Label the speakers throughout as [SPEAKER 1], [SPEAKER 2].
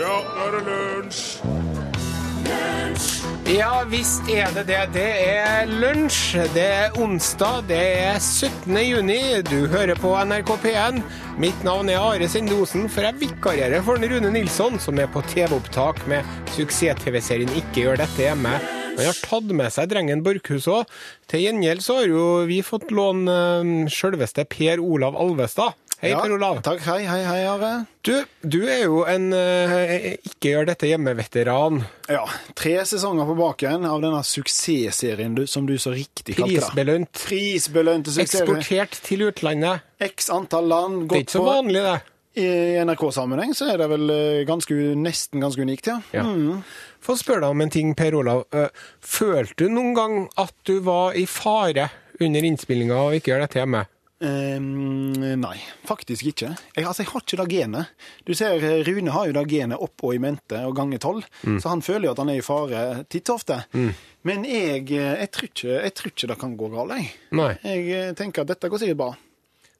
[SPEAKER 1] Ja, nå er det lunsj!
[SPEAKER 2] Ja visst er det det. Det er lunsj. Det er onsdag. Det er 17. juni. Du hører på NRK P1. Mitt navn er Are Sendosen, for jeg vikarierer for Rune Nilsson, som er på TV-opptak med suksess-TV-serien Ikke gjør dette hjemme. Han har tatt med seg drengen Borchhus òg. Til gjengjeld så har jo vi fått låne uh, sjølveste Per Olav Alvestad. Hei,
[SPEAKER 3] Ja,
[SPEAKER 2] Per Olav.
[SPEAKER 3] Takk, hei, hei, hei, Are.
[SPEAKER 2] Du, du er jo en eh, ikke gjør dette hjemme-veteran.
[SPEAKER 3] Ja, tre sesonger på baken av denne suksessserien du, som du så riktig kalte det.
[SPEAKER 2] Prisbelønt.
[SPEAKER 3] Prisbelønte suksesser.
[SPEAKER 2] Eksportert til utlandet.
[SPEAKER 3] X antall land.
[SPEAKER 2] Det er ikke så
[SPEAKER 3] på
[SPEAKER 2] vanlig, det.
[SPEAKER 3] I NRK-sammenheng så er det vel eh, ganske, nesten ganske unikt, ja.
[SPEAKER 2] Ja. Få spørre deg om en ting, Per Olav. Eh, Følte du noen gang at du var i fare under innspillinga av Ikke gjør dette hjemme?
[SPEAKER 3] Ehm, nei, faktisk ikke. Jeg, altså, jeg har ikke det genet. Du ser, eh, Rune har jo det genet opp og i mente og ganger tolv, så han føler jo at han er i fare titt og ofte. Men jeg, eh, jeg, tror ikke, jeg tror ikke det kan gå galt, jeg.
[SPEAKER 2] Nei.
[SPEAKER 3] Jeg eh, tenker at dette går sikkert bra.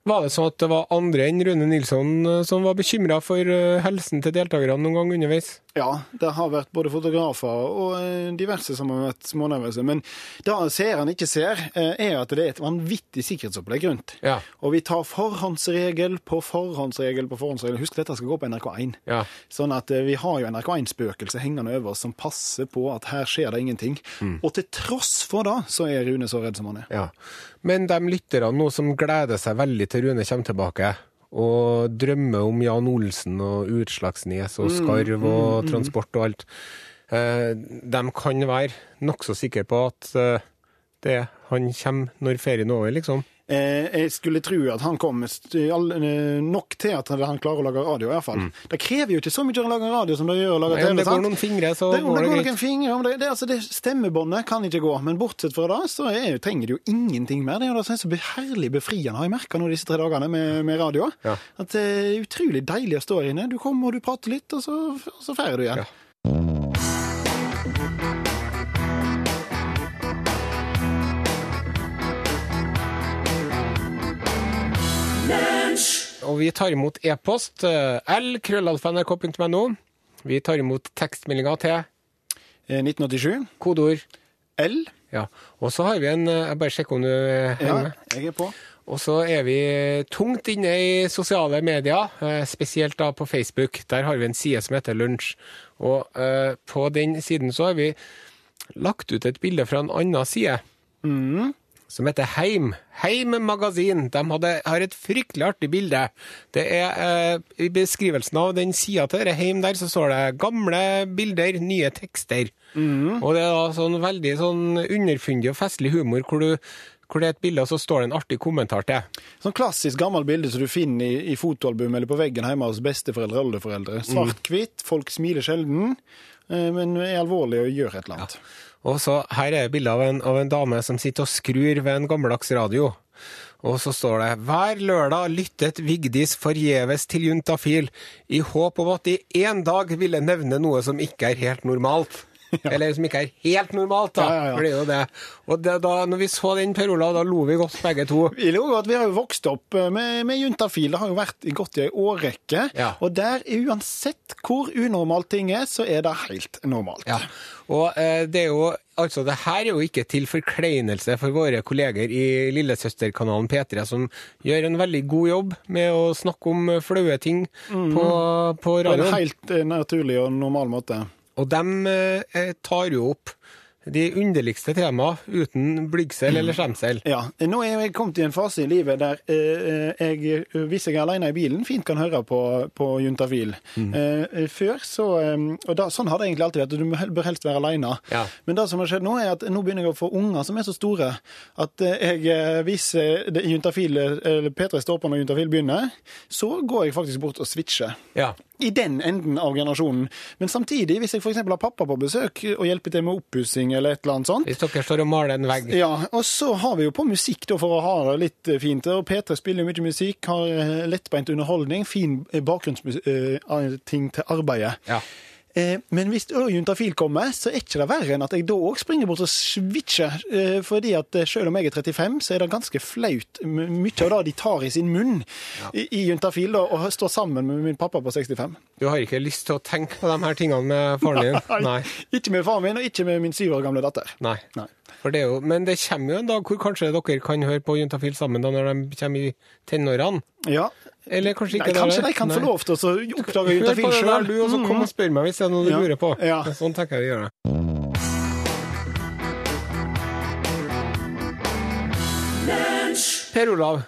[SPEAKER 2] Var det sånn at det var andre enn Rune Nilsson som var bekymra for helsen til deltakerne noen gang underveis?
[SPEAKER 3] Ja, det har vært både fotografer og eh, diverse som har vært smånervøse. Men det seerne ikke ser, eh, er at det er et vanvittig sikkerhetsopplegg rundt.
[SPEAKER 2] Ja.
[SPEAKER 3] Og vi tar forhåndsregel på forhåndsregel på forhåndsregel. Husk, dette skal gå på NRK1.
[SPEAKER 2] Ja.
[SPEAKER 3] Sånn at eh, vi har jo NRK1-spøkelset hengende over oss som passer på at her skjer det ingenting. Og til tross for det, så er Rune så redd som han er.
[SPEAKER 2] ja. Men de lytterne nå som gleder seg veldig til Rune kommer tilbake, og drømmer om Jan Olsen og Utslagsnes og Skarv og transport og alt, eh, de kan være nokså sikre på at eh, det, han kommer når ferien er over, liksom.
[SPEAKER 3] Eh, jeg skulle tro at han kom eh, nok til at han klarer å lage radio, i hvert fall. Det krever jo ikke så mye å lage radio som det gjør å lage TV.
[SPEAKER 2] det går noen fingre, så
[SPEAKER 3] det,
[SPEAKER 2] går
[SPEAKER 3] det går
[SPEAKER 2] greit.
[SPEAKER 3] fingre, det, det, altså det Stemmebåndet kan ikke gå, men bortsett fra det, så er, trenger det jo ingenting mer. Det er jo det som er så herlig befriende, har jeg merka nå disse tre dagene med, med radio.
[SPEAKER 2] Ja.
[SPEAKER 3] At det er utrolig deilig å stå her inne. Du kommer og du prater litt, og så, og så feirer du igjen.
[SPEAKER 2] Ja. Og vi tar imot e-post l.krøllalfa.nrk.no. l-krøllalfa.nrk.no. Vi tar imot tekstmeldinger til
[SPEAKER 3] Eh, 1987.
[SPEAKER 2] kodeord.
[SPEAKER 3] L.
[SPEAKER 2] Ja. Og så har vi en eh, Jeg bare sjekker om du er
[SPEAKER 3] Ja, jeg er på.
[SPEAKER 2] Og så er vi tungt inne i sosiale medier, eh, spesielt da på Facebook. Der har vi en side som heter Lunsj. Og eh, på den siden så har vi lagt ut et bilde fra en annen side. Som heter Heim. Heim Magasin. De hadde, har et fryktelig artig bilde. Det er eh, I beskrivelsen av den sida til dette Heim der, så står det 'gamle bilder, nye tekster'. Og det er da sånn veldig sånn underfundig og festlig humor hvor du hvor det er et bilde, og så står det en artig kommentar til.
[SPEAKER 3] Sånn klassisk gammelt bilde som du finner i, i fotoalbum eller på veggen hjemme hos besteforeldre og oldeforeldre. Svart-hvitt, folk smiler sjelden, men er alvorlig og gjør et eller annet.
[SPEAKER 2] Og så her er bildet bilde av av en dame som sitter og skrur ved en gammeldags radio. Og så står det Hver lørdag lyttet Vigdis forgjeves til Juntafil i håp om at de en dag ville nevne noe som ikke er helt normalt. Eller som ikke er helt normalt, da.
[SPEAKER 3] Ja, ja,
[SPEAKER 2] er jo det. Og det, da når vi så den, Per Olav, da lo vi godt begge to.
[SPEAKER 3] Vi lo at vi har jo vokst opp eh, med, med juntafil. Det har jo vært godt i ei årrekke. Og der, uansett hvor unormalt ting er, så er det helt normalt.
[SPEAKER 2] Og eh, det er jo Altså, det her er jo ikke til forkleinelse for våre kolleger i lillesøsterkanalen P3, som gjør en veldig god jobb med å snakke om flaue ting på, på
[SPEAKER 3] På en helt eh, naturlig og normal måte.
[SPEAKER 2] Og de eh, tar jo opp de underligste tema uten blygsel eller skjemsel.
[SPEAKER 3] Ja, Nå er jeg kommet i en fase i livet der eh, jeg, eh, hvis jeg er alene i bilen, fint kan høre på, på Juntafil. Eh, før så eh, Og da, sånn har det egentlig alltid vært. Du bør helst være alene.
[SPEAKER 2] Ja.
[SPEAKER 3] Men det som har skjedd nå, er at nå begynner jeg å få unger som er så store at eh, jeg hvis Juntafil, eller P3 står på når Juntafil begynner, så går jeg faktisk bort og switcher.
[SPEAKER 2] Ja.
[SPEAKER 3] I den enden av generasjonen. Men samtidig, hvis jeg f.eks. har pappa på besøk og hjelper til med oppussing eller et eller annet sånt,
[SPEAKER 2] Hvis dere står og maler en vegg.
[SPEAKER 3] ja, og så har vi jo på musikk da, for å ha det litt eh, fint. Og P3 spiller jo mye musikk, har eh, lettbeint underholdning, fin eh, bakgrunnsting til arbeidet.
[SPEAKER 2] Ja.
[SPEAKER 3] Eh, men hvis Juntafil kommer, så er ikke det verre enn at jeg da òg springer bort og switcher. Eh, fordi at eh, selv om jeg er 35, så er det ganske flaut mye av det de tar i sin munn i, i Juntafil, og står sammen med min pappa på 65.
[SPEAKER 2] Du har ikke lyst til å tenke på de her tingene med faren din? Nei.
[SPEAKER 3] Ikke med faren min, og ikke med min syv år gamle datter.
[SPEAKER 2] Nei.
[SPEAKER 3] Nei.
[SPEAKER 2] For det jo, men det kommer jo en dag hvor kanskje dere kan høre på Juntafil sammen da når de kommer i tenårene?
[SPEAKER 3] Ja.
[SPEAKER 2] Eller kanskje ikke
[SPEAKER 3] Nei, kanskje de kan få lov til å oppdage
[SPEAKER 2] Hør på det der, du, og så kom og spør meg hvis det er noe du
[SPEAKER 3] Ja.
[SPEAKER 2] lurer på.
[SPEAKER 3] Ja.
[SPEAKER 2] Sånn tenker jeg vi gjør det. Per Olav,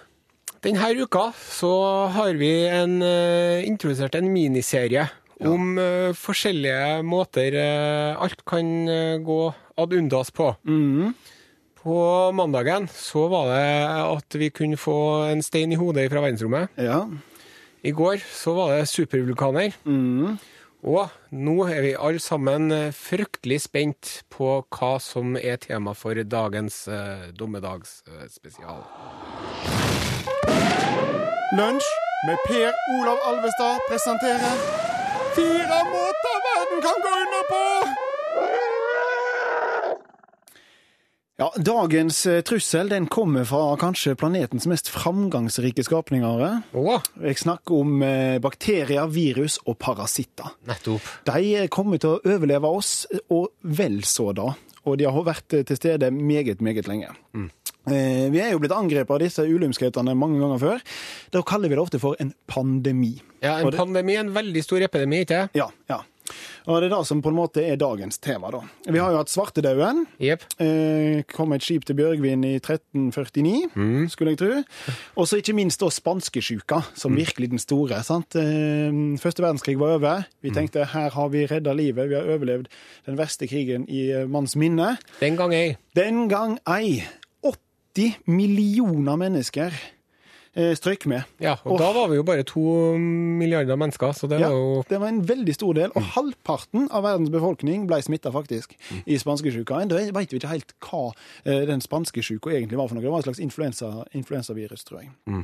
[SPEAKER 2] denne uka så har vi en, eh, introdusert en miniserie om uh, forskjellige måter uh, alt kan uh, gå ad undas på.
[SPEAKER 3] Mhm.
[SPEAKER 2] På mandagen så var det at vi kunne få en stein i hodet fra verdensrommet.
[SPEAKER 3] Ja.
[SPEAKER 2] I går så var det supervulkaner.
[SPEAKER 3] Mm.
[SPEAKER 2] Og nå er vi alle sammen fryktelig spent på hva som er tema for dagens eh, dommedagsspesial.
[SPEAKER 3] Lunsj med Per Olav Alvestad presenterer Fire måter verden kan gå under på! Ja, Dagens eh, trussel den kommer fra kanskje planetens mest framgangsrike skapninger. Jeg snakker om eh, bakterier, virus og parasitter.
[SPEAKER 2] nettopp.
[SPEAKER 3] De kommer til å overleve oss, og vel så da. Og de har vært til stede meget, meget lenge. Eh, Vi er jo blitt angrepet av disse ulymskhetene mange ganger før. Da kaller vi det ofte for en pandemi.
[SPEAKER 2] Ja, En
[SPEAKER 3] det-
[SPEAKER 2] pandemi er en veldig stor epidemi, ikke
[SPEAKER 3] Ja, ja. Og det er det som på en måte er dagens tema, da. Vi har jo hatt svartedauden.
[SPEAKER 2] Yep.
[SPEAKER 3] Eh, kom et skip til Bjørgvin i 1349, skulle jeg tro. Og så ikke minst da spanskesjuka, som virkelig den store. sant? Eh, Første verdenskrig var over. Vi tenkte her har vi redda livet, vi har overlevd den verste krigen i eh, manns minne.
[SPEAKER 2] Den gang ei.
[SPEAKER 3] Den gang ei. 80 millioner mennesker strøyk med.
[SPEAKER 2] Ja, og
[SPEAKER 3] og,
[SPEAKER 2] da var vi jo bare to milliarder mennesker, så det
[SPEAKER 3] Ja,
[SPEAKER 2] var jo
[SPEAKER 3] det var en veldig stor del, og halvparten av verdens befolkning ble smitta faktisk i spanskesjuka. Da veit vi ikke helt hva eh, den spanskesjuka egentlig var for noe. Det var et slags influensa, influensavirus, tror jeg. Eh,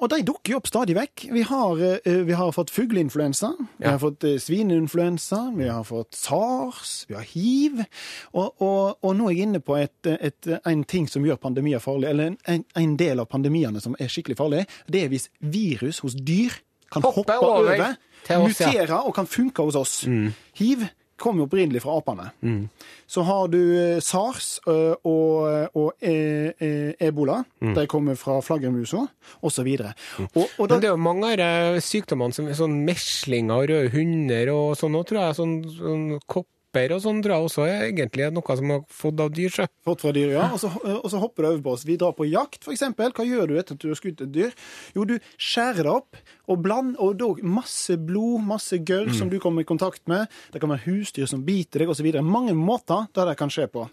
[SPEAKER 3] og de dukker jo opp stadig vekk. Vi har, eh, vi har fått fugleinfluensa, vi har fått eh, svineinfluensa, vi har fått sars, vi har hiv. Og, og, og nå er jeg inne på et, et, en ting som gjør pandemier farlig, eller en, en, del av pandemiene som er skikkelig farlig. Det er hvis virus hos dyr kan
[SPEAKER 2] Hoppe
[SPEAKER 3] hoppe,
[SPEAKER 2] over
[SPEAKER 3] over, mutere og kan funke hos oss. Hiv kom jo opprinnelig fra apene.
[SPEAKER 2] Mm.
[SPEAKER 3] Så har du eh, sars ø, og, og e, e, ebola. De kommer fra flaggermusa, osv. Og, og
[SPEAKER 2] Men
[SPEAKER 3] da,
[SPEAKER 2] det er jo mange av sykdommene som sånn meslinger og røde hunder og sånn òg, tror jeg. Sånn, sånn kopper og sånn tror jeg også er egentlig noe som har fått av dyr. Så.
[SPEAKER 3] fått fra dyr, ja. Og så, og så hopper det over på oss. Vi drar på jakt, eksempel. Hva gjør du etter at du har skutt et dyr? Jo, du skjærer det opp og bland, og da masse blod, masse gørr som du kommer i kontakt med. Det kan være husdyr som biter deg, osv. Mange måter der det kan skje på.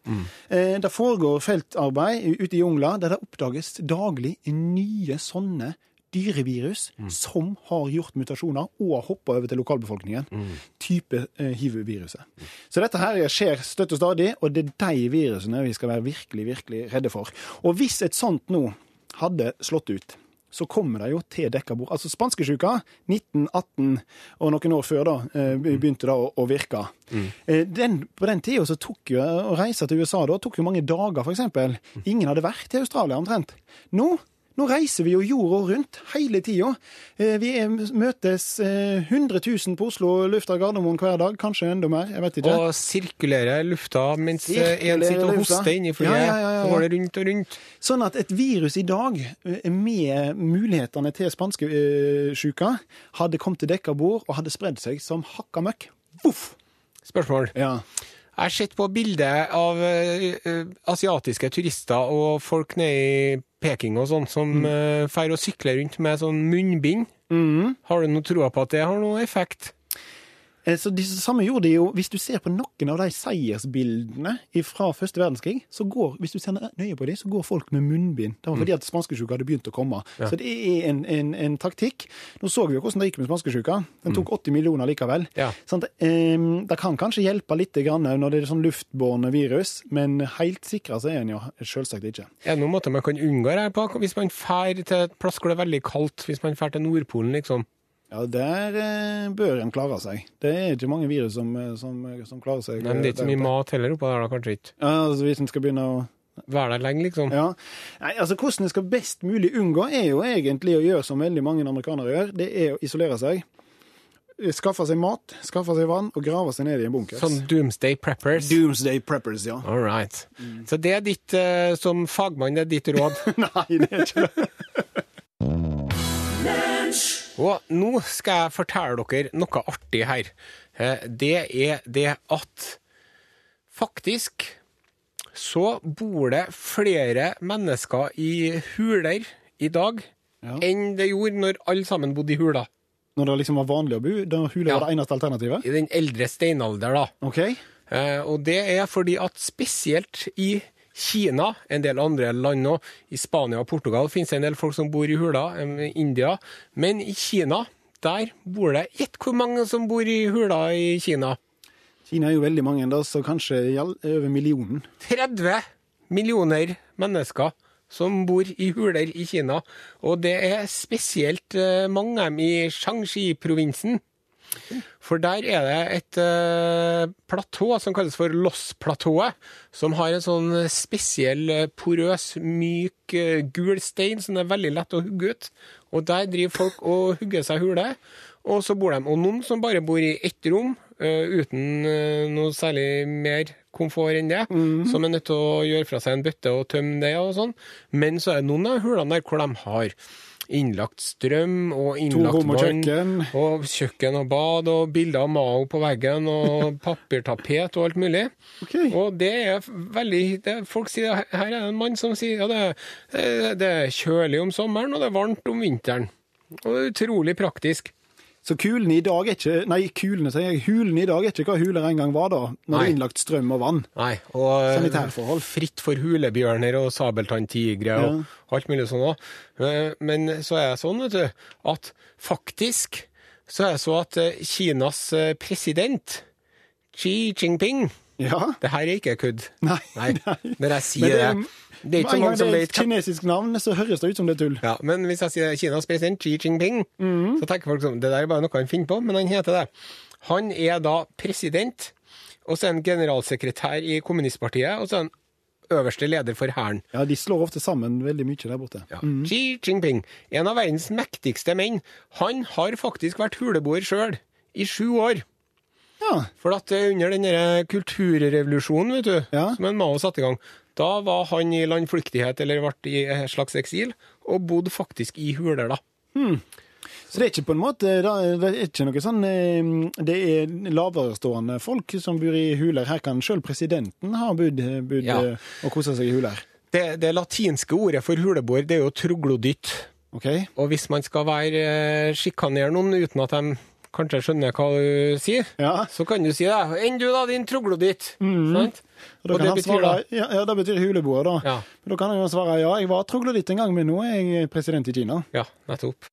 [SPEAKER 3] Eh, det foregår feltarbeid ute i jungla der det oppdages daglig nye sånne dyrevirus som har gjort mutasjoner og har hoppa over til lokalbefolkningen. Type eh, hiv-viruset. Så dette her skjer støtt og stadig, og det er de virusene vi skal være virkelig, virkelig redde for. Og hvis et sånt nå hadde slått ut, så kommer det jo til dekka bord. Altså spanskesjuka, 1918 og noen år før da, eh, begynte det å, å virke. Mm. Den, på den tida så tok jo å reise til USA da, tok jo mange dager, for eksempel. Ingen hadde vært i Australia omtrent. Nå nå reiser vi jo jorda rundt hele tida. Vi er, møtes eh, 100 000 på Oslo lufta Gardermoen hver dag, kanskje enda mer. jeg vet ikke.
[SPEAKER 2] Og sirkulere lufta mens eh, en sitter og hoster inni flyet.
[SPEAKER 3] Ja, ja, ja,
[SPEAKER 2] Så går det rundt og rundt.
[SPEAKER 3] Sånn at et virus i dag, eh, med mulighetene til spanskesjuka, hadde kommet til dekka bord og hadde spredd seg som hakka møkk. Voff!
[SPEAKER 2] Spørsmål.
[SPEAKER 3] Ja.
[SPEAKER 2] Jeg har sett på bilder av eh, eh, asiatiske turister og folk nede i Peking og sånn, som
[SPEAKER 3] Mm.
[SPEAKER 2] uh, feirer å sykle rundt med sånn munnbind.
[SPEAKER 3] Mm.
[SPEAKER 2] Har du noe troa på at det har noe effekt?
[SPEAKER 3] Eh, Så det samme gjorde de jo Hvis du ser på noen av de seiersbildene fra første verdenskrig, så går, hvis du ser nøye på dem, så går folk med munnbind. Det var fordi at spanskesjuka hadde begynt å komme. Så det er en, en, en taktikk. Nå så vi jo hvordan det gikk med spanskesjuka. Den tok 80 millioner likevel.
[SPEAKER 2] Ja.
[SPEAKER 3] Sånn det kan kanskje hjelpe litt når det er sånn luftbårne virus, men helt sikra så er en jo selvsagt ikke.
[SPEAKER 2] Er det noen måte man kan unngå det på? Hvis man drar til et plass hvor det er veldig kaldt, hvis man drar til Nordpolen, liksom.
[SPEAKER 3] Ja, der eh, bør en klare seg. Det er ikke mange virus som, eh, som, som klarer seg.
[SPEAKER 2] Nei, men det er ikke så mye mat heller oppå der, da, kanskje ikke.
[SPEAKER 3] Ja, altså Hvis en skal begynne å
[SPEAKER 2] Være der lenge, liksom.
[SPEAKER 3] Ja. Nei, altså Hvordan en skal best mulig unngå, er jo egentlig å gjøre som veldig mange amerikanere gjør. Det er å isolere seg. skaffe seg mat, skaffe seg vann og grave seg ned i en bunkers.
[SPEAKER 2] Sånn Doomsday Preppers.
[SPEAKER 3] Doomsday preppers, ja.
[SPEAKER 2] All right. Så det er ditt, eh, som fagmann, det er ditt råd.
[SPEAKER 3] Nei, det er ikke det.
[SPEAKER 2] Og nå skal jeg fortelle dere noe artig her. Eh, Det er det at faktisk så bor det flere mennesker i huler i dag
[SPEAKER 3] Ja.
[SPEAKER 2] enn det gjorde når alle sammen bodde i hula.
[SPEAKER 3] Når det liksom var vanlig å bo, da hula
[SPEAKER 2] Ja.
[SPEAKER 3] var det eneste alternativet?
[SPEAKER 2] I den eldre steinalder, da.
[SPEAKER 3] OK.
[SPEAKER 2] Eh, og det er fordi at spesielt i Kina, en del andre land òg, i Spania og Portugal finnes det en del folk som bor i hula. India. Men i Kina, der bor det Gjett hvor mange som bor i hula i Kina?
[SPEAKER 3] Kina er jo veldig mange, da, så kanskje over millionen.
[SPEAKER 2] 30 millioner mennesker som bor i huler i Kina. Og det er spesielt eh, mange av dem i Shanxi-provinsen. For der er det et uh, platå som kalles for Loss-platået, som har en sånn spesiell eh, porøs, myk, uh, gul stein som er veldig lett å hugge ut. Og der driver folk og hugger seg hule, og så bor de. Og noen som bare bor i ett rom, uh, uten noe særlig mer komfort enn det, som er nødt til å gjøre fra seg en bøtte og tømme det og sånn. Men så er det noen av hulene der hvor de har innlagt strøm og innlagt vann.
[SPEAKER 3] kjøkken.
[SPEAKER 2] Og kjøkken og bad og bilder av Mao på veggen og papirtapet og alt mulig.
[SPEAKER 3] Okay.
[SPEAKER 2] Og det er veldig det, Folk sier Her er det en mann som sier ja, det, er- det er kjølig om sommeren og det er varmt om vinteren. Og det er utrolig praktisk.
[SPEAKER 3] Så kulen i dag er ikke Nei, kulene, sier jeg. Hulen i dag er ikke hva huler en gang var, da. Når det er innlagt strøm og vann.
[SPEAKER 2] Nei, og eh,
[SPEAKER 3] Sanitærforhold.
[SPEAKER 2] fritt for hulebjørner og sabeltanntigre og alt mulig sånn òg. Men så er det sånn, vet du, at faktisk så er det så at eh, Kinas eh, president, Xi Jinping
[SPEAKER 3] Ja.
[SPEAKER 2] Det her er ikke kødd.
[SPEAKER 3] Nei.
[SPEAKER 2] Nei, når jeg sier det.
[SPEAKER 3] er-
[SPEAKER 2] Det er ikke så mange
[SPEAKER 3] gang
[SPEAKER 2] som
[SPEAKER 3] det
[SPEAKER 2] vet
[SPEAKER 3] et kinesisk navn, så høres det ut som det er tull.
[SPEAKER 2] ja, Men hvis jeg sier Kinas president Xi Jinping, så tenker folk sånn Det der er bare noe han finner på, men han heter det. Han er da president, og så er han generalsekretær i kommunistpartiet, og så er han øverste leder for hæren.
[SPEAKER 3] Ja, de slår ofte sammen veldig mye der borte.
[SPEAKER 2] Ja. Xi Jinping, en av verdens mektigste menn, han har faktisk vært huleboer sjøl, i sju år.
[SPEAKER 3] Ja.
[SPEAKER 2] For at eh, under den kulturrevolusjonen, vet du,
[SPEAKER 3] Ja.
[SPEAKER 2] som en Mao satte i gang, da var han i landflyktighet, eller ble i et slags eksil, og bodde faktisk i huler, da.
[SPEAKER 3] Så det er ikke på en måte Det er ikke noe sånn eh, Det er laverestående folk som bor i huler. Her kan sjøl presidenten ha bodd
[SPEAKER 2] Ja.
[SPEAKER 3] eh, og kosa seg i huler.
[SPEAKER 2] Det, det latinske ordet for huleboer, det er jo troglodytt.
[SPEAKER 3] Okay.
[SPEAKER 2] Og hvis man skal være eh, sjikanere noen uten at de kanskje skjønner hva du sier,
[SPEAKER 3] Ja.
[SPEAKER 2] så kan du si det. Enn du, da, din troglodytt. Sant?
[SPEAKER 3] Og
[SPEAKER 2] Og det betyr
[SPEAKER 3] svare, ja, ja, det betyr huleboer, da.
[SPEAKER 2] Ja.
[SPEAKER 3] Men da kan han jo svare ja, jeg var trogloditt en gang, men nå er jeg president i Kina.
[SPEAKER 2] Ja, nettopp.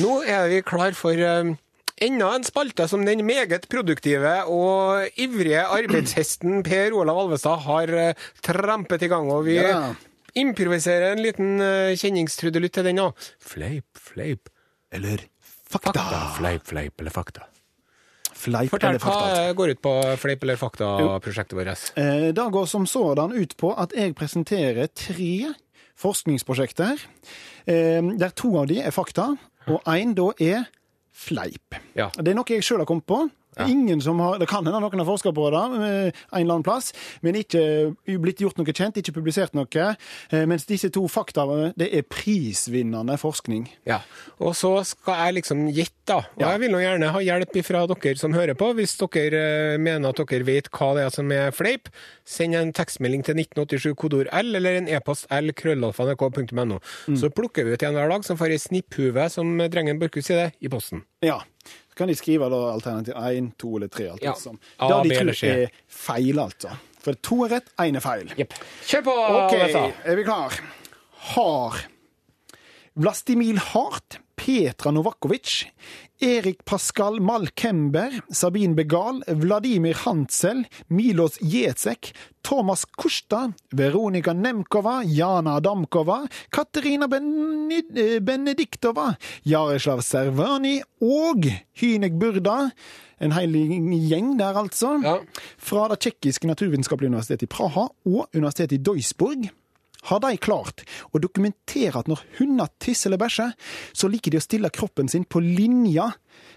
[SPEAKER 2] Nå er vi klar for eh, enda en spalte som den meget produktive og ivrige arbeidshesten Per Olav Alvestad har eh, trampet i gang. Og vi
[SPEAKER 3] Ja.
[SPEAKER 2] improviserer en liten uh, kjenningstrudelutt til den òg. Fleip, fleip.
[SPEAKER 3] Eller
[SPEAKER 2] Fakta. Fleip, fleip eller fakta.
[SPEAKER 3] Fleip
[SPEAKER 2] Fortell
[SPEAKER 3] eller
[SPEAKER 2] hva går ut på Fleip eller fakta-prosjektet vårt.
[SPEAKER 3] Eh, Det går som sådan ut på at jeg presenterer tre forskningsprosjekter, eh, der to av de er fakta, og én da er fleip.
[SPEAKER 2] Ja.
[SPEAKER 3] Det er noe jeg sjøl har kommet på. Ingen som har, Det kan hende noen har forska på det eh, en eller annen plass, men ikke blitt gjort noe kjent, ikke publisert noe. eh, Mens disse to faktaene, det er prisvinnende forskning.
[SPEAKER 2] Ja, og så skal jeg liksom gjette, da. Og
[SPEAKER 3] Ja.
[SPEAKER 2] jeg vil nå gjerne ha hjelp fra dere som hører på. Hvis dere eh, mener at dere vet hva det er som er fleip, send en tekstmelding til 1987 kodord L, eller en e-post l krøllalfa.nrk.no.
[SPEAKER 3] Mm.
[SPEAKER 2] Så plukker vi ut en hver dag som får ei snipphue, som drengen Børkhus sier det, i posten.
[SPEAKER 3] Ja. Så kan de skrive da alternativ 1, 2 eller 3. Alt
[SPEAKER 2] Ja.
[SPEAKER 3] liksom. Da de
[SPEAKER 2] B
[SPEAKER 3] tror
[SPEAKER 2] det
[SPEAKER 3] er feil, altså. For to er rett, én er feil.
[SPEAKER 2] Yep. Kjør på,
[SPEAKER 3] OK,
[SPEAKER 2] Alvestad.
[SPEAKER 3] er vi klar? Har Vlastimil Hart, Petra Novakovic, Erik Pascal Malkember, Sabine Begal, Vladimir Hansel, Milos Jecek, Thomas Kusta, Veronika Nemkova, Jana Adamkova, Katerina Benid Benediktova, Jaroslav Servani og Hynek Burda. En hel gjeng der, altså.
[SPEAKER 2] Ja.
[SPEAKER 3] Fra det tsjekkiske naturvitenskapelige universitetet i Praha og universitetet i Duisburg har de klart å dokumentere at når hunder tisser eller bæsjer, så liker de å stille kroppen sin på linja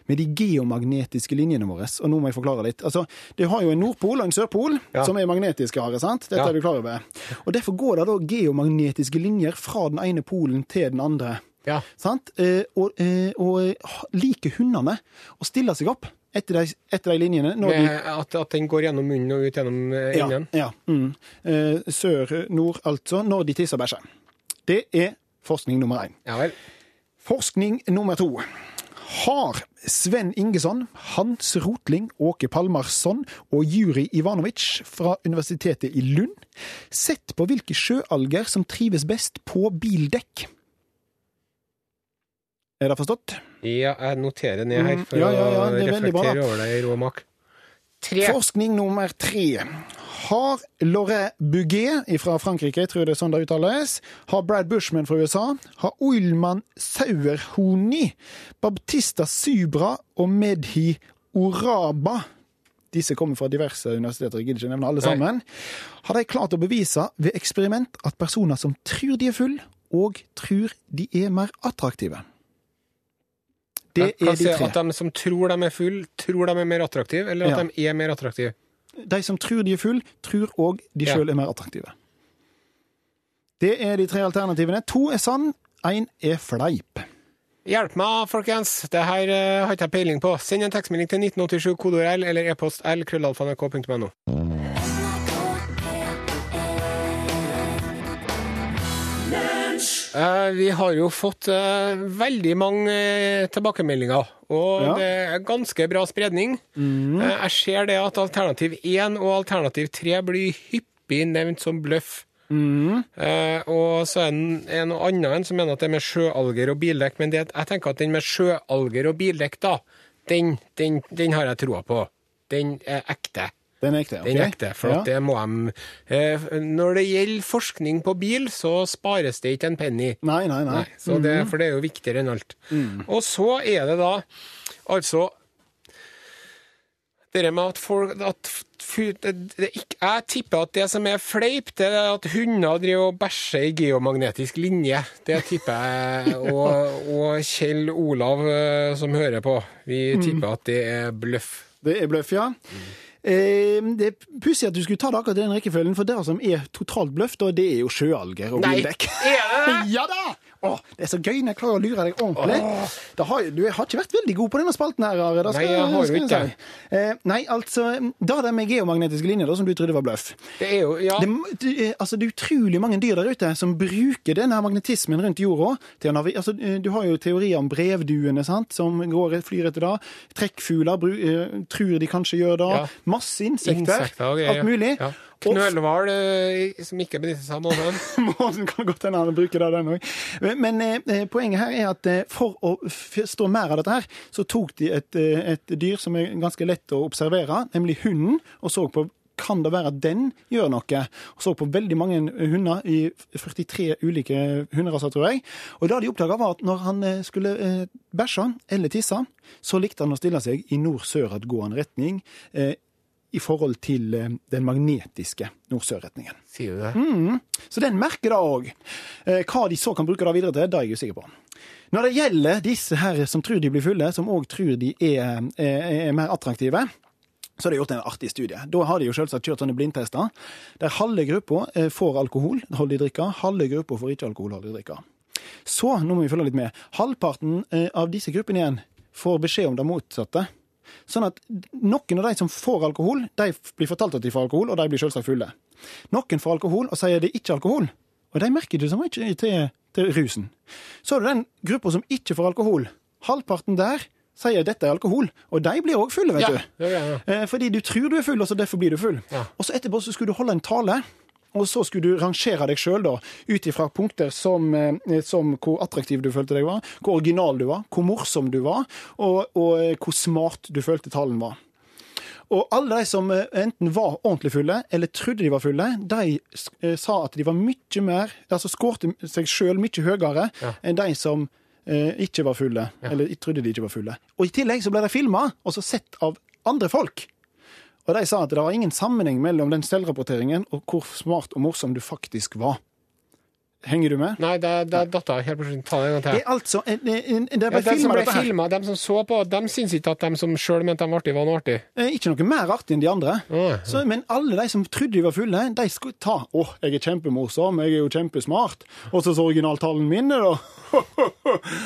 [SPEAKER 3] med de geomagnetiske linjene våre. Og nå må jeg forklare litt. Altså, Du har jo en nordpol og en sørpol
[SPEAKER 2] Ja.
[SPEAKER 3] som er magnetiske. Are, sant? Dette
[SPEAKER 2] Ja.
[SPEAKER 3] er du klar over. Og Derfor går det da geomagnetiske linjer fra den ene polen til den andre.
[SPEAKER 2] Ja.
[SPEAKER 3] Sant? Og, og, eh, og eh, liker hundene å stille seg opp etter de, etter de linjene de
[SPEAKER 2] at, at den går gjennom munnen og ut gjennom innen?
[SPEAKER 3] ja, ja. Mm. Eh, sør, nord, altså, når de tisser og bæsjer. Det er forskning nummer én.
[SPEAKER 2] Ja vel.
[SPEAKER 3] Forskning nummer to. Har Sven Ingesson, Hans Rotling, Åke Palmarsson og Juri Ivanovic fra Universitetet i Lund sett på hvilke sjøalger som trives best på bildekk? Er det forstått?
[SPEAKER 2] Ja, jeg noterer ned her
[SPEAKER 3] Mm,
[SPEAKER 2] for
[SPEAKER 3] ja, ja, ja,
[SPEAKER 2] å
[SPEAKER 3] er
[SPEAKER 2] reflektere over det i rå mak. Tre.
[SPEAKER 3] Forskning nummer tre. Har Laurent Bouguet fra Frankrike, jeg tror det er sånn det uttales, har Brad Bushman fra USA, har Oilman Sauerhoni, Baptista Subra og Medhi Oraba disse kommer fra diverse universiteter, jeg gidder ikke nevne alle
[SPEAKER 2] Nei.
[SPEAKER 3] sammen. Har de klart å bevise ved eksperiment at personer som tror de er full, og tror de er mer attraktive? Det er de tre.
[SPEAKER 2] At de som tror de er full, tror de er mer attraktive, eller at
[SPEAKER 3] Ja.
[SPEAKER 2] de er mer attraktive.
[SPEAKER 3] De som tror de er full, tror òg de
[SPEAKER 2] Ja.
[SPEAKER 3] sjøl er mer attraktive. Det er de tre alternativene. To er sann, én er fleip.
[SPEAKER 2] Hjelp meg, folkens! Det her uh, har ikke jeg peiling på. Send en tekstmelding til 1987 kodeord L eller e-post l krøllalfa.nrk.no. vi har jo fått eh, veldig mange eh, tilbakemeldinger, og
[SPEAKER 3] Ja.
[SPEAKER 2] det er ganske bra spredning. Mm. jeg ser det at alternativ 1 og alternativ 3 blir hyppig nevnt som bløff. Eh, og så er det en og annen som mener at det er med sjøalger og bildekk, men det, jeg tenker at den med sjøalger og bildekk, da, den, den, den har jeg troa på. Den er ekte.
[SPEAKER 3] Den er ekte. ok?
[SPEAKER 2] Den er ekte, for
[SPEAKER 3] Ja.
[SPEAKER 2] det må de eh, Når det gjelder forskning på bil, så spares det ikke en penny.
[SPEAKER 3] Nei, nei, nei.
[SPEAKER 2] Nei, så det, for det er jo viktigere enn alt. Og så er det da altså det med at folk at det, det, ikke- Jeg tipper at det som er fleip, det er at hunder driver og bæsjer i geomagnetisk linje. Det tipper jeg. Og, og Kjell Olav eh, som hører på, vi tipper at det er bløff.
[SPEAKER 3] Det er bløff, ja. Eh, det er pussig at du skulle ta det akkurat i den rekkefølgen, for det som er totalt bløff, det er jo sjøalger og
[SPEAKER 2] Nei,
[SPEAKER 3] bildekk.
[SPEAKER 2] er?
[SPEAKER 3] Ja da! Åh, det er så gøy når jeg klarer å lure deg ordentlig. Det har, du har ikke vært veldig god på denne spalten her, Are.
[SPEAKER 2] Nei, jeg har jo ikke.
[SPEAKER 3] si. Eh, nei, altså, da det med geomagnetiske linjer, da, som du trodde var bløff
[SPEAKER 2] Det er jo Ja.
[SPEAKER 3] det, er- altså, det er utrolig mange dyr der ute som bruker denne magnetismen rundt jorda. Til å navi altså, eh, du har jo teorier om brevduene sant, som går, flyr etter det. Trekkfugler bru- eh, tror de kanskje gjør det.
[SPEAKER 2] Ja.
[SPEAKER 3] Masse insekter.
[SPEAKER 2] Insekter okay,
[SPEAKER 3] alt mulig.
[SPEAKER 2] Ja. Knølhval eh, som ikke benytter seg av månen.
[SPEAKER 3] månen kan godt hende han bruker det, den òg. Men eh, poenget her er at eh, for å forstå mer av dette her, så tok de et, eh, et dyr som er ganske lett å observere, nemlig hunden, og så på kan det være at den gjør noe? Og så på veldig mange hunder i 43 ulike hunderaser, tror jeg. Og det de oppdaga, var at når han eh, skulle eh, bæsje eller tisse, så likte han å stille seg i nord-sør-gående retning. Eh, i forhold til eh, den magnetiske nord-sør-retningen.
[SPEAKER 2] Sier du det?
[SPEAKER 3] Mm. Så den merker det òg. Hva de så kan bruke det videre til, det er jeg usikker på. Når det gjelder disse her som tror de blir fulle, som òg tror de er, er, er mer attraktive, så har de gjort en artig studie. Da har de jo selvsagt kjørt sånne blindtester, der halve gruppa eh, får alkoholholdig drikke, halve gruppa får ikke alkoholholdig drikke. Så, nå må vi følge litt med, halvparten eh, av disse gruppene igjen får beskjed om det motsatte. Sånn at noen av de som får alkohol, de blir fortalt at de får alkohol, og de blir selvsagt fulle. Noen får alkohol og sier det er ikke alkohol, og de merker det som ikke til, til rusen. Så er det den gruppa som ikke får alkohol. Halvparten der sier dette er alkohol, og de blir òg fulle, vet
[SPEAKER 2] Ja,
[SPEAKER 3] du.
[SPEAKER 2] Ja, ja.
[SPEAKER 3] Eh, Fordi du tror du er full, og så derfor blir du full. Og så etterpå så skulle du holde en tale. Og så skulle du rangere deg sjøl ut ifra punkter som, eh, som, hvor attraktiv du følte deg var, hvor original du var, hvor morsom du var, og, og eh, hvor smart du følte tallene var. Og alle de som eh, enten var ordentlig fulle, eller trodde de var fulle, de sa at de var mye mer Altså skårte seg sjøl mye høyere
[SPEAKER 2] Ja.
[SPEAKER 3] enn de som eh, ikke var fulle, eller trodde de ikke var fulle. Og i tillegg så ble de filma, og så sett av andre folk. Og de sa at det var ingen sammenheng mellom den selvrapporteringen og hvor smart og morsom du faktisk var. Henger du med?
[SPEAKER 2] Nei, det, det datt av helt på slutten. Ta det en gang
[SPEAKER 3] Det
[SPEAKER 2] til.
[SPEAKER 3] er altså en- en- Det
[SPEAKER 2] Ja,
[SPEAKER 3] ble
[SPEAKER 2] de som ble filma, de som så på, de syns ikke at de som sjøl mente de var artige, var noe artig.
[SPEAKER 3] Eh, Ikke noe mer artig enn de andre. Så, men alle de som trodde de var fulle, de skulle ta Å, jeg er kjempemorsom, jeg er jo kjempesmart. Og så så originaltalen min, da.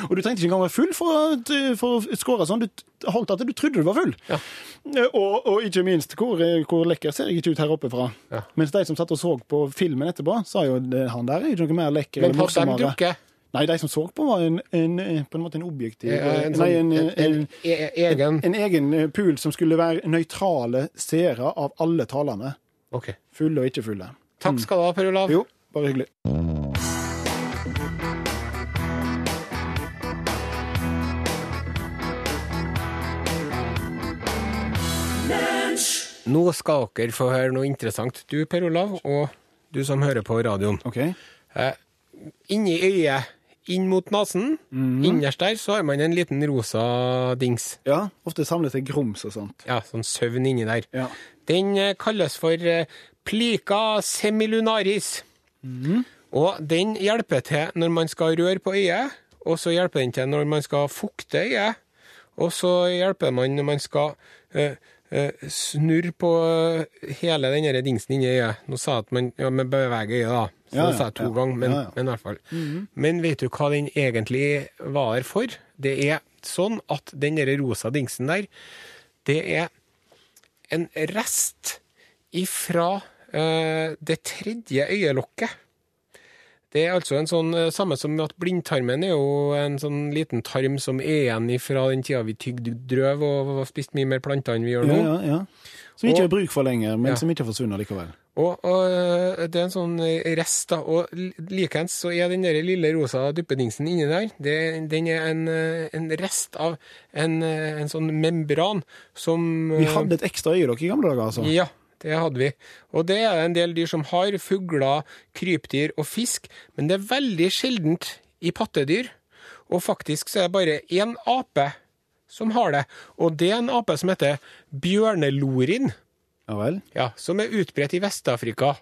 [SPEAKER 3] og du trengte ikke engang være full for, for å score sånn. Du holdt at du trodde du var full.
[SPEAKER 2] Ja.
[SPEAKER 3] Eh, Og, og ikke minst, hvor, hvor lekker ser jeg ikke ut her oppe fra?
[SPEAKER 2] Ja.
[SPEAKER 3] Mens de som satt og så på filmen etterpå, sa jo han der er ikke noe mer lekker
[SPEAKER 2] Men
[SPEAKER 3] eller
[SPEAKER 2] hadde de
[SPEAKER 3] morsommere. Nei, de som så på, var en, en, på en måte en objektiv
[SPEAKER 2] Eh, En,
[SPEAKER 3] Nei,
[SPEAKER 2] sånn,
[SPEAKER 3] en,
[SPEAKER 2] en, en, e- egen
[SPEAKER 3] en eh, pool som skulle være nøytrale seere av alle talene.
[SPEAKER 2] OK.
[SPEAKER 3] Fulle og ikke fulle.
[SPEAKER 2] Takk skal du ha, Per Olav.
[SPEAKER 3] Jo, bare hyggelig.
[SPEAKER 2] Nå skal dere få høre noe interessant. Du, Per Olav, og du som hører på radioen.
[SPEAKER 3] OK.
[SPEAKER 2] Eh, inni øyet, inn mot nesen,
[SPEAKER 3] mm.
[SPEAKER 2] innerst der, så har man en liten rosa dings.
[SPEAKER 3] Ja, ofte samlet til grums og sånt.
[SPEAKER 2] Ja, sånn søvn inni der.
[SPEAKER 3] Ja.
[SPEAKER 2] Den eh, kalles for eh, plica semilunaris.
[SPEAKER 3] Mm.
[SPEAKER 2] Og den hjelper til når man skal røre på øyet, og så hjelper den til når man skal fukte øyet, og så hjelper man når man skal eh, eh, snurre på hele den dingsen inni øyet. Nå sa jeg at man ja, beveger øyet, da. Så
[SPEAKER 3] Ja,
[SPEAKER 2] det sa jeg to
[SPEAKER 3] ja,
[SPEAKER 2] ganger, men,
[SPEAKER 3] ja, ja.
[SPEAKER 2] men i hvert fall. Men vet du hva den egentlig var for? Det er sånn at den der rosa dingsen der, det er en rest ifra uh, det tredje øyelokket. Det er altså en sånn, eh, samme som at blindtarmen er jo en sånn liten tarm som er igjen ifra den tida vi tygde drøv og spiste mye mer planter enn vi gjør nå.
[SPEAKER 3] ja, ja. Som vi ikke har bruk for lenger, men
[SPEAKER 2] Ja.
[SPEAKER 3] som ikke har forsvunnet likevel.
[SPEAKER 2] Og, og eh, det er en sånn rest, da. Og li- likeens så er den der lille rosa duppedingsen inni der, det, den er en, eh, en rest av en, eh, en sånn membran som
[SPEAKER 3] Vi
[SPEAKER 2] eh,
[SPEAKER 3] hadde et ekstra øyelokk i gamle dager, altså.
[SPEAKER 2] Ja, det hadde vi. Og det er en del dyr som har. Fugler, krypdyr og fisk. Men det er veldig sjeldent i pattedyr. Og faktisk så er det bare én ape som har det. Og det er en ape som heter bjørnelorin.
[SPEAKER 3] Ja vel?
[SPEAKER 2] Ja, som er utbredt i Vest-Afrika.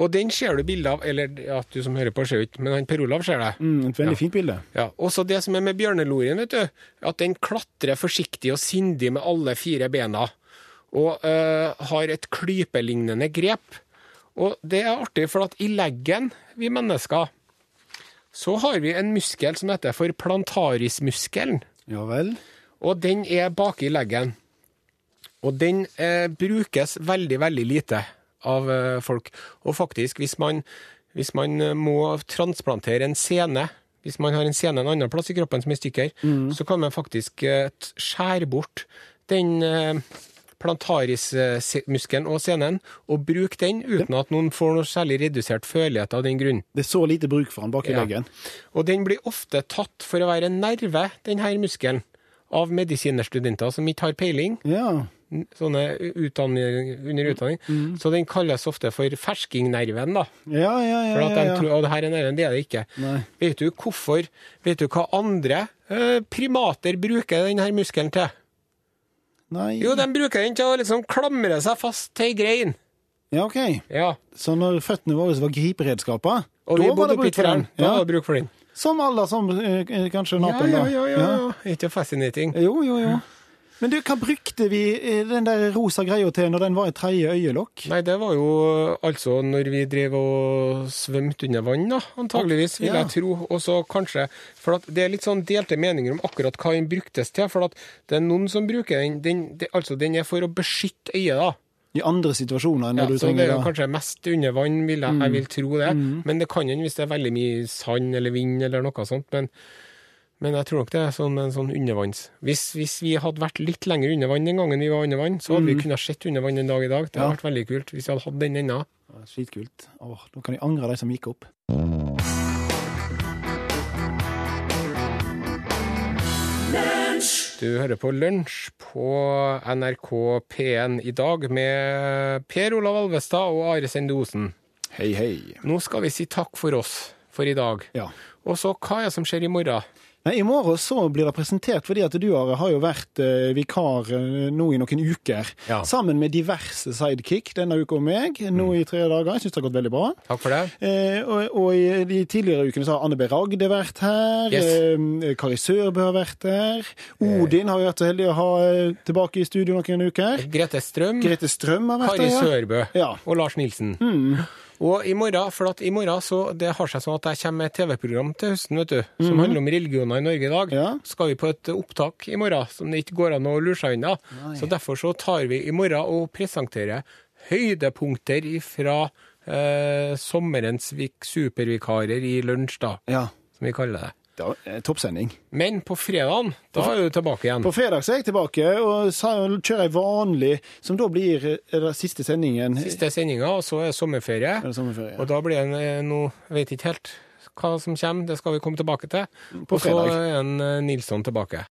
[SPEAKER 2] Og den ser du bilde av, eller ja, du som hører på ser ikke, men han Per Olav ser det.
[SPEAKER 3] Mm, et veldig fint bilde.
[SPEAKER 2] Ja, Også det som er med bjørneloren, vet du, at den klatrer forsiktig og sindig med alle fire bena. Og øh, har et klypelignende grep. Og det er artig, for at i leggen, vi mennesker, så har vi en muskel som heter for plantarismuskelen.
[SPEAKER 3] Ja vel?
[SPEAKER 2] Og den er baki leggen. Og den eh, brukes veldig, veldig lite av eh, folk. Og faktisk, hvis man, hvis man eh, må transplantere en sene, hvis man har en sene en annen plass i kroppen som er stykker, stykker, så kan man faktisk eh, skjære bort den eh, plantarismuskelen og senen, og bruke den uten at noen får noe særlig redusert følelighet av den grunn.
[SPEAKER 3] Det er så lite bruk for den bak i
[SPEAKER 2] Ja.
[SPEAKER 3] leggen.
[SPEAKER 2] Og den blir ofte tatt for å være en nerve, denne muskelen, av medisinerstudenter som ikke har peiling.
[SPEAKER 3] Ja.
[SPEAKER 2] Sånne utdanning, under utdanning. Så den kalles ofte for ferskingnerven, da.
[SPEAKER 3] Ja, ja, ja.
[SPEAKER 2] For at de tror at det her er nerven, det er det ikke.
[SPEAKER 3] Nei.
[SPEAKER 2] Vet du hvorfor? Vet du hva andre eh, primater bruker denne muskelen til?
[SPEAKER 3] Nei.
[SPEAKER 2] Jo, de bruker den til å liksom klamre seg fast til ei grein.
[SPEAKER 3] Ja, OK.
[SPEAKER 2] Ja.
[SPEAKER 3] Så når føttene våre var griperedskaper, da var det bruk for den?
[SPEAKER 2] Da
[SPEAKER 3] Ja.
[SPEAKER 2] var det bruk for den.
[SPEAKER 3] Som alle som eh, kanskje napen, da.
[SPEAKER 2] ja, ja, ja. ja. Ikke fascinating.
[SPEAKER 3] Jo, jo, jo. Men du, hva brukte vi eh, den der rosa greia til når den var et tredje øyelokk?
[SPEAKER 2] Nei, det var jo altså når vi drev og svømte under vann, da, antageligvis, vil
[SPEAKER 3] Ja.
[SPEAKER 2] jeg tro. Og så kanskje For det er litt sånn delte meninger om akkurat hva den bruktes til. For det er noen som bruker den, den det, Altså, den er for å beskytte øyet, da.
[SPEAKER 3] I andre situasjoner når
[SPEAKER 2] Ja,
[SPEAKER 3] du
[SPEAKER 2] så det
[SPEAKER 3] Ja,
[SPEAKER 2] er jo
[SPEAKER 3] det?
[SPEAKER 2] kanskje mest under vann, vil jeg, jeg vil tro det.
[SPEAKER 3] Mm.
[SPEAKER 2] Men det kan hende hvis det er veldig mye sand eller vind eller noe sånt. Men, Men jeg tror nok det er sånn en sånn undervanns... Hvis, hvis vi hadde vært litt lenger under vann den gangen vi var under vann, så hadde vi kunnet sett under vann en dag i dag. Det hadde
[SPEAKER 3] Ja.
[SPEAKER 2] vært veldig kult hvis vi hadde hatt den ennå.
[SPEAKER 3] Ja, Skitkult. Åh, nå kan jeg angre de som gikk opp.
[SPEAKER 2] Du hører på Lunsj på NRK P1 i dag med Per Olav Alvestad og Are Sende Osen.
[SPEAKER 3] Hei, hei.
[SPEAKER 2] Nå skal vi si takk for oss for i dag.
[SPEAKER 3] Ja.
[SPEAKER 2] Og så hva er det som skjer i morgen?
[SPEAKER 3] Nei, I morgen så blir det presentert, fordi at du Are, har jo vært eh, vikar eh, nå i noen uker.
[SPEAKER 2] Ja.
[SPEAKER 3] Sammen med diverse sidekick denne uka og meg, nå i tre dager. Jeg syns det har gått veldig bra.
[SPEAKER 2] Takk for det.
[SPEAKER 3] Eh, og, og i de tidligere ukene så har Anne B. Ragde vært her.
[SPEAKER 2] Yes.
[SPEAKER 3] Eh, Kari Sørbø har vært her. Odin har vi vært så heldig å ha eh, tilbake i studio noen uker.
[SPEAKER 2] Grete Strøm,
[SPEAKER 3] Grete Strøm har vært
[SPEAKER 2] Kari
[SPEAKER 3] her. Kari
[SPEAKER 2] Sørbø
[SPEAKER 3] Ja.
[SPEAKER 2] og Lars Nilsen. Og i morgen, for at i morgen så det har seg sånn at jeg kommer med et TV-program til høsten, vet du, som handler om religioner i Norge i dag.
[SPEAKER 3] Ja.
[SPEAKER 2] Skal vi på et opptak i morgen som det ikke går an å lure seg unna. Så derfor så tar vi i morgen og presenterer høydepunkter fra eh, sommerens supervikarer i lunsj, da,
[SPEAKER 3] Ja.
[SPEAKER 2] som vi kaller det.
[SPEAKER 3] Det var eh, toppsending.
[SPEAKER 2] Men på fredagen, da er du tilbake igjen.
[SPEAKER 3] På fredag så er jeg tilbake og så kjører jeg vanlig, som da blir eh, siste sendingen.
[SPEAKER 2] Siste sendinga, og så er sommerferie.
[SPEAKER 3] Er sommerferie?
[SPEAKER 2] Og da blir det eh, Jeg vet ikke helt hva som kommer, det skal vi komme tilbake til.
[SPEAKER 3] På fredag.
[SPEAKER 2] Og så er en Nilsson tilbake.